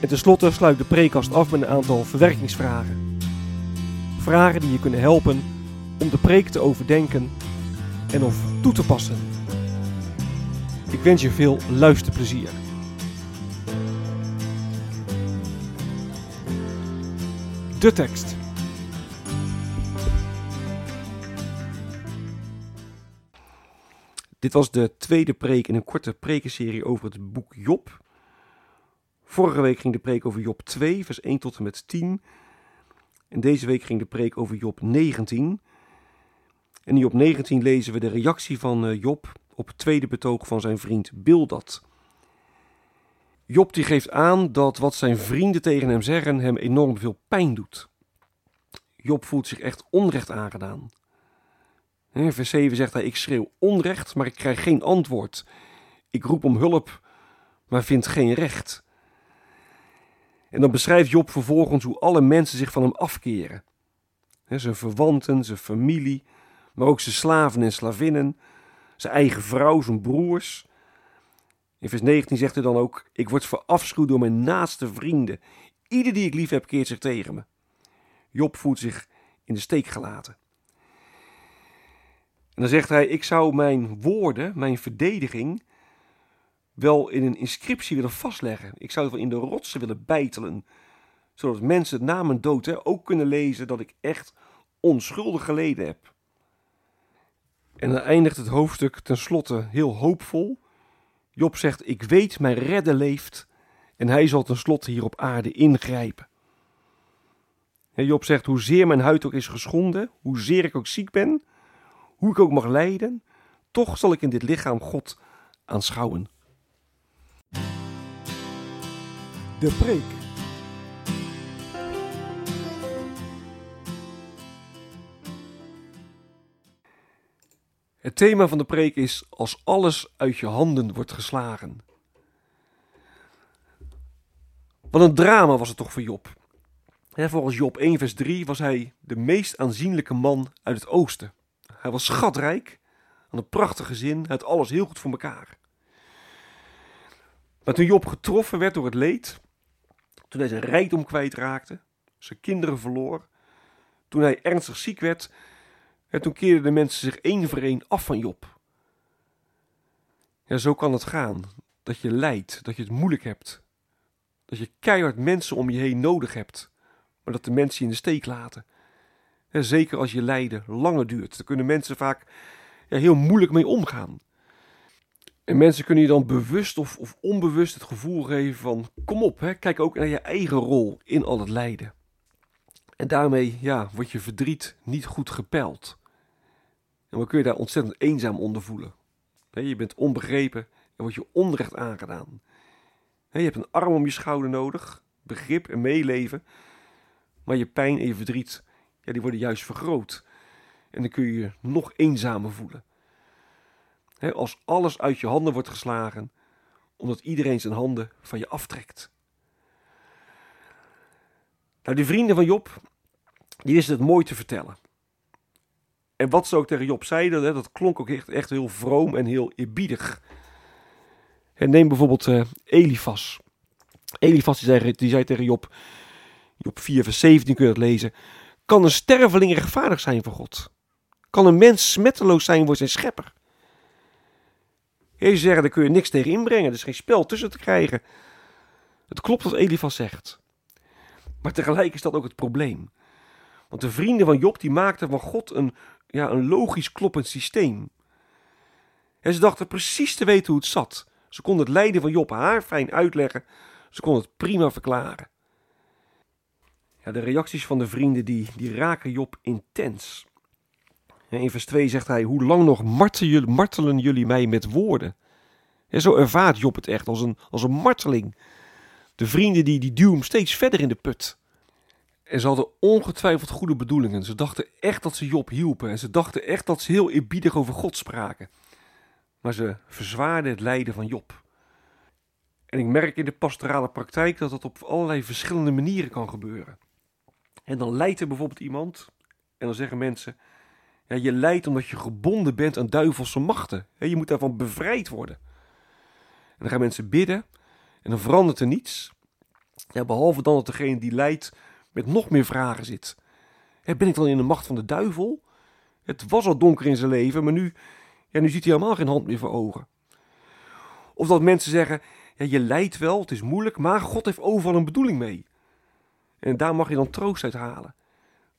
En tenslotte sluit de preekkast af met een aantal verwerkingsvragen. Vragen die je kunnen helpen om de preek te overdenken en of toe te passen. Ik wens je veel luisterplezier. De tekst. Dit was de tweede preek in een korte prekenserie over het boek Job. Vorige week ging de preek over Job 2, vers 1 tot en met 10. En deze week ging de preek over Job 19. En in Job 19 lezen we de reactie van eh, Job op het tweede betoog van zijn vriend Bildad. Job die geeft aan dat wat zijn vrienden tegen hem zeggen hem enorm veel pijn doet. Job voelt zich echt onrecht aangedaan. Vers 7 zegt hij: Ik schreeuw onrecht, maar ik krijg geen antwoord. Ik roep om hulp, maar vind geen recht. En dan beschrijft Job vervolgens hoe alle mensen zich van hem afkeren. zijn verwanten, zijn familie, maar ook zijn slaven en slavinnen, zijn eigen vrouw, zijn broers. In vers 19 zegt hij dan ook: Ik word verafschuwd door mijn naaste vrienden. Ieder die ik lief heb, keert zich tegen me. Job voelt zich in de steek gelaten. En dan zegt hij: Ik zou mijn woorden, mijn verdediging, wel in een inscriptie willen vastleggen. Ik zou het wel in de rotsen willen bijtelen. Zodat mensen na mijn dood hè, ook kunnen lezen dat ik echt onschuldig geleden heb. En dan eindigt het hoofdstuk tenslotte heel hoopvol. Job zegt: Ik weet, mijn redder leeft. En hij zal tenslotte hier op aarde ingrijpen. Job zegt: Hoezeer mijn huid ook is geschonden, hoezeer ik ook ziek ben, hoe ik ook mag lijden, toch zal ik in dit lichaam God aanschouwen. De preek. Het thema van de preek is als alles uit je handen wordt geslagen. Wat een drama was het toch voor Job. volgens Job 1 vers 3 was hij de meest aanzienlijke man uit het oosten. Hij was schatrijk, had een prachtig gezin, had alles heel goed voor elkaar. Maar toen Job getroffen werd door het leed, toen hij zijn rijkdom kwijtraakte, zijn kinderen verloor, toen hij ernstig ziek werd, en toen keerden de mensen zich één voor één af van Job. Ja, zo kan het gaan. Dat je lijdt, dat je het moeilijk hebt. Dat je keihard mensen om je heen nodig hebt, maar dat de mensen je in de steek laten. Zeker als je lijden langer duurt. Daar kunnen mensen vaak ja, heel moeilijk mee omgaan. En mensen kunnen je dan bewust of, of onbewust het gevoel geven van: kom op, hè, kijk ook naar je eigen rol in al het lijden. En daarmee ja, wordt je verdriet niet goed gepeld. En dan kun je daar ontzettend eenzaam onder voelen. Je bent onbegrepen en wordt je onrecht aangedaan. Je hebt een arm om je schouder nodig, begrip en meeleven. Maar je pijn en je verdriet, ja, die worden juist vergroot. En dan kun je je nog eenzamer voelen. Als alles uit je handen wordt geslagen, omdat iedereen zijn handen van je aftrekt. Nou, die vrienden van Job, die wisten het mooi te vertellen. En wat ze ook tegen Job zeiden, dat klonk ook echt, echt heel vroom en heel eerbiedig. En neem bijvoorbeeld uh, Elifas. Elifas die zei, die zei tegen Job, Job 4 vers 17 kun je dat lezen. Kan een sterveling rechtvaardig zijn voor God? Kan een mens smetteloos zijn voor zijn schepper? Jezus zeggen, daar kun je niks tegen inbrengen. Er is geen spel tussen te krijgen. Het klopt wat Elifas zegt. Maar tegelijk is dat ook het probleem. Want de vrienden van Job die maakten van God een, ja, een logisch kloppend systeem. En ze dachten precies te weten hoe het zat. Ze konden het lijden van Job haar fijn uitleggen. Ze konden het prima verklaren. Ja, de reacties van de vrienden die, die raken Job intens. In vers 2 zegt hij: Hoe lang nog martelen jullie mij met woorden? En zo ervaart Job het echt als een, als een marteling. De vrienden die, die duwen hem steeds verder in de put. En ze hadden ongetwijfeld goede bedoelingen. Ze dachten echt dat ze Job hielpen. En ze dachten echt dat ze heel eerbiedig over God spraken. Maar ze verzwaarden het lijden van Job. En ik merk in de pastorale praktijk dat dat op allerlei verschillende manieren kan gebeuren. En dan lijdt er bijvoorbeeld iemand. En dan zeggen mensen: ja, Je lijdt omdat je gebonden bent aan duivelse machten. Je moet daarvan bevrijd worden. En dan gaan mensen bidden. En dan verandert er niets. Ja, behalve dan dat degene die lijdt met nog meer vragen zit. ben ik dan in de macht van de duivel? Het was al donker in zijn leven, maar nu, ja, nu ziet hij helemaal geen hand meer voor ogen. Of dat mensen zeggen, ja, je lijdt wel, het is moeilijk, maar God heeft overal een bedoeling mee. En daar mag je dan troost uit halen.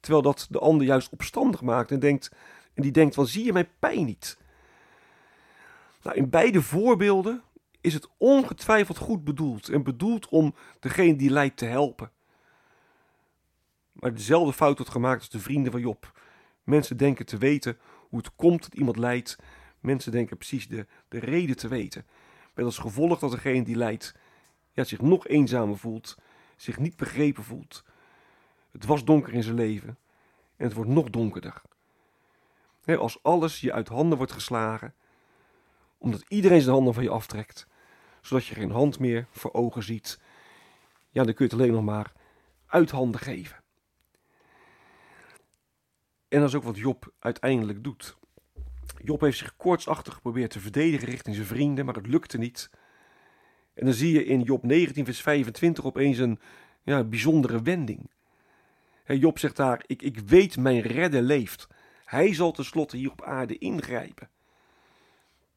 Terwijl dat de ander juist opstandig maakt en, denkt, en die denkt van zie je mijn pijn niet? Nou, in beide voorbeelden is het ongetwijfeld goed bedoeld en bedoeld om degene die lijdt te helpen. Maar dezelfde fout wordt gemaakt als de vrienden van Job. Mensen denken te weten hoe het komt dat iemand lijdt. Mensen denken precies de, de reden te weten. Met als gevolg dat degene die lijdt ja, zich nog eenzamer voelt, zich niet begrepen voelt. Het was donker in zijn leven en het wordt nog donkerder. als alles je uit handen wordt geslagen, omdat iedereen zijn handen van je aftrekt, zodat je geen hand meer voor ogen ziet, ja, dan kun je het alleen nog maar uit handen geven. En dat is ook wat Job uiteindelijk doet. Job heeft zich koortsachtig geprobeerd te verdedigen richting zijn vrienden, maar het lukte niet. En dan zie je in Job 19, vers 25 opeens een ja, bijzondere wending. Job zegt daar: ik, ik weet mijn redder leeft. Hij zal tenslotte hier op aarde ingrijpen.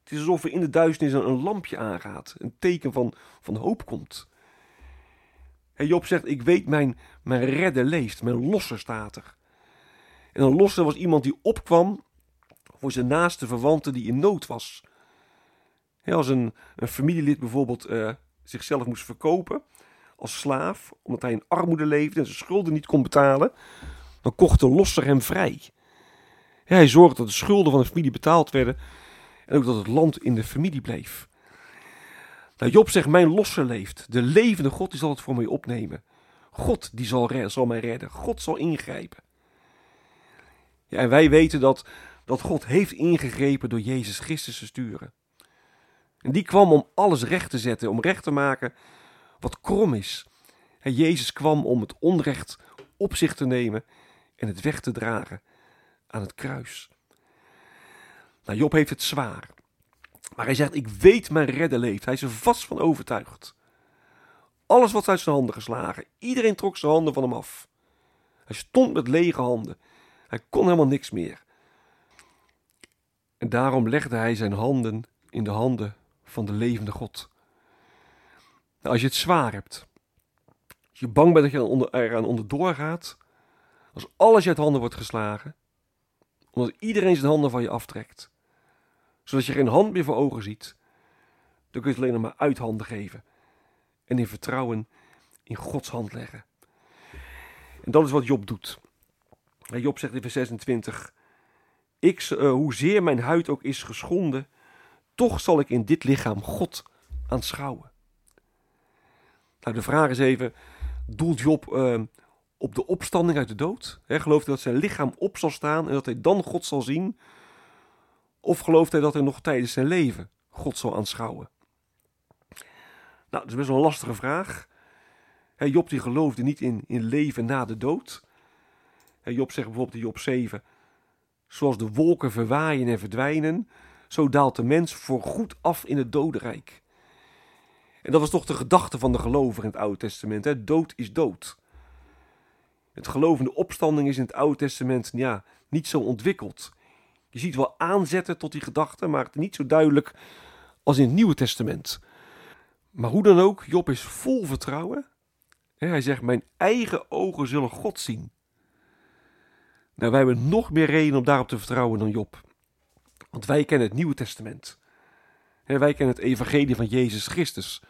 Het is alsof er in de duisternis een, lampje aangaat, een teken van, van hoop komt. Job zegt: Ik weet mijn, mijn redder leeft, mijn losser staat er. En een losser was iemand die opkwam voor zijn naaste verwante die in nood was. als een, een familielid bijvoorbeeld uh, zichzelf moest verkopen als slaaf, omdat hij in armoede leefde en zijn schulden niet kon betalen, dan kocht de losser hem vrij. hij zorgde dat de schulden van de familie betaald werden en ook dat het land in de familie bleef. Nou, Job zegt, mijn losser leeft. De levende God zal het voor mij opnemen. God die zal, zal mij redden. God zal ingrijpen. Ja, en wij weten dat, dat God heeft ingegrepen door Jezus Christus te sturen. En die kwam om alles recht te zetten, om recht te maken wat krom is. En Jezus kwam om het onrecht op zich te nemen en het weg te dragen aan het kruis. Nou, Job heeft het zwaar. Maar hij zegt, ik weet mijn redder leeft. Hij is er vast van overtuigd. Alles wat uit zijn handen geslagen. Iedereen trok zijn handen van hem af. Hij stond met lege handen. Hij kon helemaal niks meer. En daarom legde hij zijn handen in de handen van de levende God. Als je het zwaar hebt, als je bang bent dat je eraan onderdoor gaat, als alles uit handen wordt geslagen, omdat iedereen zijn handen van je aftrekt, zodat je geen hand meer voor ogen ziet, dan kun je het alleen nog maar uit handen geven en in vertrouwen in Gods hand leggen. En dat is wat Job doet. Job zegt in vers 26: ik, uh, hoezeer mijn huid ook is geschonden, toch zal ik in dit lichaam God aanschouwen. Nou, de vraag is even: doelt Job uh, op de opstanding uit de dood? Gelooft hij dat zijn lichaam op zal staan en dat hij dan God zal zien? Of gelooft hij dat hij nog tijdens zijn leven God zal aanschouwen? Nou, dat is best wel een lastige vraag. He, Job die geloofde niet in, in leven na de dood. Job zegt bijvoorbeeld in Job 7: Zoals de wolken verwaaien en verdwijnen, zo daalt de mens voor goed af in het dodenrijk. En dat was toch de gedachte van de gelovigen in het Oude Testament: hè? dood is dood. Het geloof in de opstanding is in het Oude Testament ja, niet zo ontwikkeld. Je ziet wel aanzetten tot die gedachte, maar het niet zo duidelijk als in het Nieuwe Testament. Maar hoe dan ook, Job is vol vertrouwen. Hij zegt: Mijn eigen ogen zullen God zien. Nou, wij hebben nog meer reden om daarop te vertrouwen dan Job. Want wij kennen het Nieuwe Testament. Wij kennen het evangelie van Jezus Christus.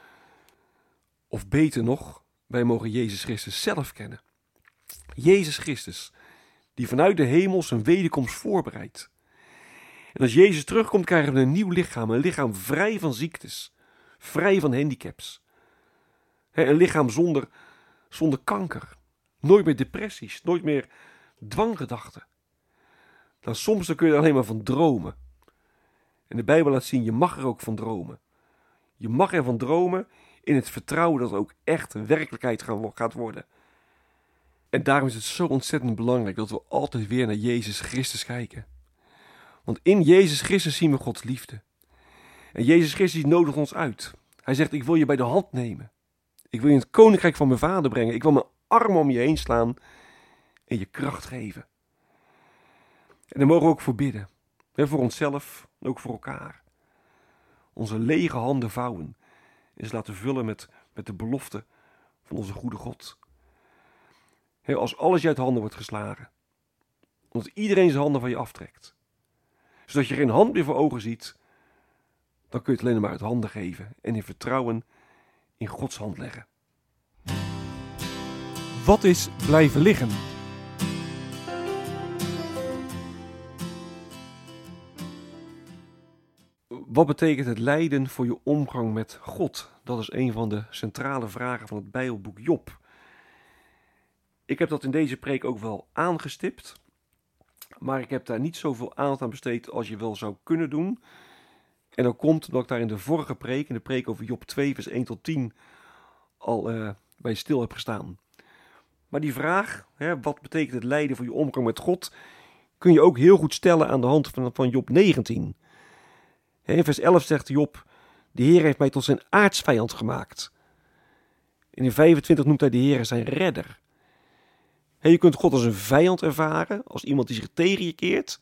Of beter nog, wij mogen Jezus Christus zelf kennen. Jezus Christus, die vanuit de hemel zijn wederkomst voorbereidt. En als Jezus terugkomt, krijgen we een nieuw lichaam. Een lichaam vrij van ziektes, vrij van handicaps. Een lichaam zonder, zonder kanker. Nooit meer depressies, nooit meer dwanggedachten. Dan soms dan kun je er alleen maar van dromen. En de Bijbel laat zien, je mag er ook van dromen. Je mag ervan dromen in het vertrouwen dat het ook echt werkelijkheid gaat worden. En daarom is het zo ontzettend belangrijk dat we altijd weer naar Jezus Christus kijken. Want in Jezus Christus zien we Gods liefde. En Jezus Christus nodigt ons uit. Hij zegt: Ik wil je bij de hand nemen. Ik wil je in het koninkrijk van mijn vader brengen. Ik wil mijn arm om je heen slaan en je kracht geven. En daar mogen we ook voor bidden. Voor onszelf en ook voor elkaar. Onze lege handen vouwen en ze laten vullen met, met de belofte van onze goede God. als alles uit handen wordt geslagen. Omdat iedereen zijn handen van je aftrekt. Zodat je geen hand meer voor ogen ziet. Dan kun je het alleen maar uit handen geven. En in vertrouwen in Gods hand leggen. Wat is blijven liggen? Wat betekent het lijden voor je omgang met God? Dat is een van de centrale vragen van het Bijbelboek Job. Ik heb dat in deze preek ook wel aangestipt, maar ik heb daar niet zoveel aandacht aan besteed als je wel zou kunnen doen. En dat komt omdat ik daar in de vorige preek, in de preek over Job 2, vers 1 tot 10, al uh, bij stil heb gestaan. Maar die vraag, hè, wat betekent het lijden voor je omgang met God, kun je ook heel goed stellen aan de hand van, van Job 19. In vers 11 zegt Job, de Heer heeft mij tot zijn aardsvijand gemaakt. in 25 noemt hij de Heer zijn redder. je kunt God als een vijand ervaren, als iemand die zich tegen je keert.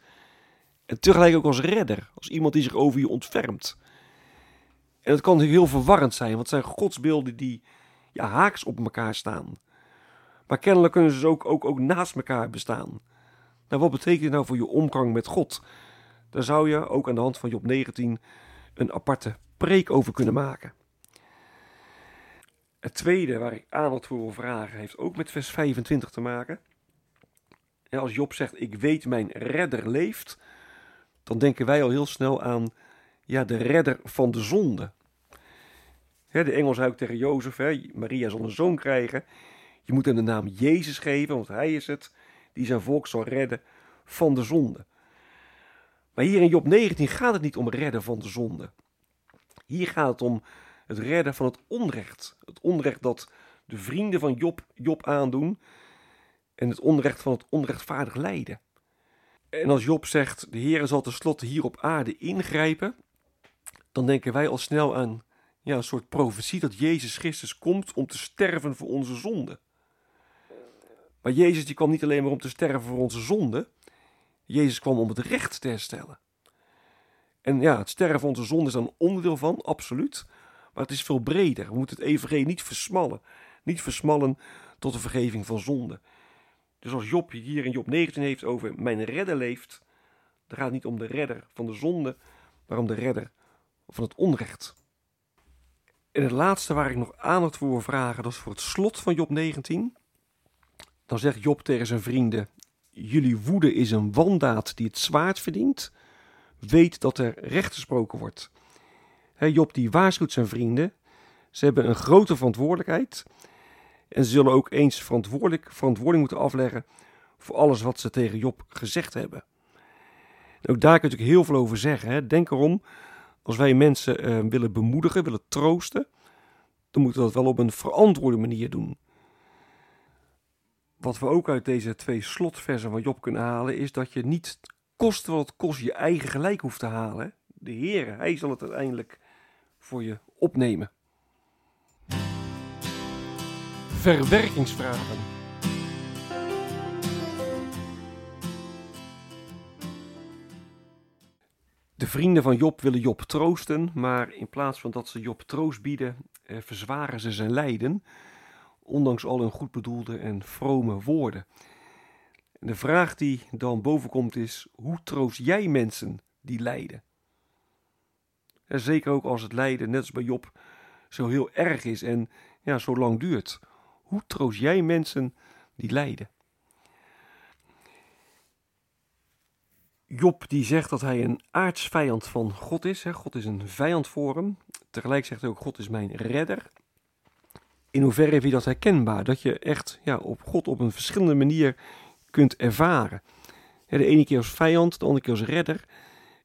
En tegelijk ook als redder, als iemand die zich over je ontfermt. En dat kan heel verwarrend zijn, want het zijn godsbeelden die ja, haaks op elkaar staan. Maar kennelijk kunnen ze ook, ook, ook naast elkaar bestaan. Nou, wat betekent het nou voor je omgang met God? Daar zou je ook aan de hand van Job 19 een aparte preek over kunnen maken. Het tweede waar ik aandacht voor wil vragen heeft ook met vers 25 te maken. En als Job zegt: Ik weet mijn redder leeft, dan denken wij al heel snel aan ja, de redder van de zonde. de engel zei tegen Jozef: Maria zal een zoon krijgen. Je moet hem de naam Jezus geven, want hij is het die zijn volk zal redden van de zonde. Maar hier in Job 19 gaat het niet om redden van de zonde. Hier gaat het om het redden van het onrecht. Het onrecht dat de vrienden van Job, Job aandoen. En het onrecht van het onrechtvaardig lijden. En als Job zegt, de Heer zal tenslotte hier op aarde ingrijpen. Dan denken wij al snel aan ja, een soort profetie dat Jezus Christus komt om te sterven voor onze zonde. Maar Jezus die kwam niet alleen maar om te sterven voor onze zonde. Jezus kwam om het recht te herstellen. En ja, het sterven van onze zonde is daar een onderdeel van, absoluut. Maar het is veel breder. We moeten het evangelie niet versmallen. Niet versmallen tot de vergeving van zonde. Dus als Job hier in Job 19 heeft over mijn redder leeft, dan gaat het niet om de redder van de zonde, maar om de redder van het onrecht. En het laatste waar ik nog aandacht voor wil vragen, dat is voor het slot van Job 19. Dan zegt Job tegen zijn vrienden: Jullie woede is een wandaad die het zwaard verdient. Weet dat er recht gesproken wordt. Job die waarschuwt zijn vrienden. Ze hebben een grote verantwoordelijkheid. En ze zullen ook eens verantwoordelijk, verantwoording moeten afleggen voor alles wat ze tegen Job gezegd hebben. ook daar kun je natuurlijk heel veel over zeggen. Hè. Denk erom, als wij mensen eh, willen bemoedigen, willen troosten, dan moeten we dat wel op een verantwoorde manier doen. Wat we ook uit deze twee slotversen van Job kunnen halen, is dat je niet kost wat het kost je eigen gelijk hoeft te halen. De Heer, Hij zal het uiteindelijk voor je opnemen. Verwerkingsvragen. De vrienden van Job willen Job troosten, maar in plaats van dat ze Job troost bieden, eh, verzwaren ze zijn lijden ondanks al hun goed bedoelde en vrome woorden. En de vraag die dan boven komt is: hoe troost jij mensen die lijden? En zeker ook als het lijden, net als bij Job, zo heel erg is en ja, zo lang duurt. Hoe troost jij mensen die lijden? Job die zegt dat hij een aardsvijand van God is. God is een vijand voor hem. Tegelijk zegt hij ook: God is mijn redder. In hoeverre heb je dat herkenbaar? Dat je echt ja, op God op een verschillende manier kunt ervaren. De ene keer als vijand, de andere keer als redder.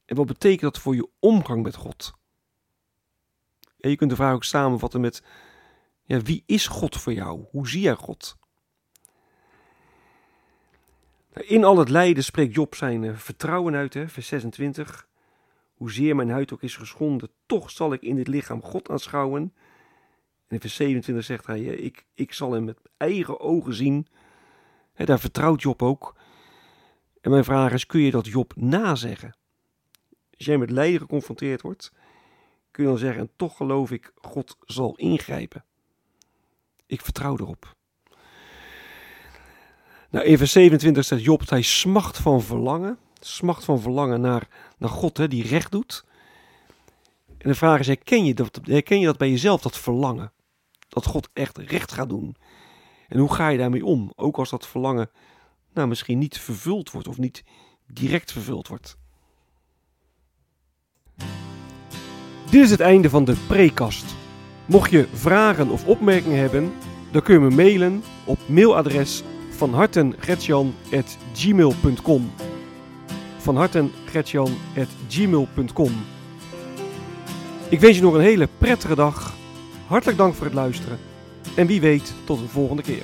En wat betekent dat voor je omgang met God? En je kunt de vraag ook samenvatten met: ja, wie is God voor jou? Hoe zie jij God? Nou, in al het lijden spreekt Job zijn eh, vertrouwen uit, hè, vers 26. Hoezeer mijn huid ook is geschonden, toch zal ik in dit lichaam God aanschouwen. In vers 27 zegt hij, ik, ik zal hem met eigen ogen zien. daar vertrouwt Job ook. En mijn vraag is, kun je dat Job nazeggen? Als jij met lijden geconfronteerd wordt, kun je dan zeggen, en toch geloof ik, God zal ingrijpen. Ik vertrouw erop. Nou, in vers 27 staat Job hij smacht van verlangen. Smacht van verlangen naar, naar God, hè, die recht doet. En de vraag is, je, dat, herken je dat bij jezelf, dat verlangen? Dat God echt recht gaat doen. En hoe ga je daarmee om? Ook als dat verlangen nou, misschien niet vervuld wordt of niet direct vervuld wordt. Dit is het einde van de prekast. Mocht je vragen of opmerkingen hebben, dan kun je me mailen op mailadres van hartengretjan.gmail.com van hartengretjan.gmail.com Ik wens je nog een hele prettige dag. Hartelijk dank voor het luisteren. En wie weet tot een volgende keer.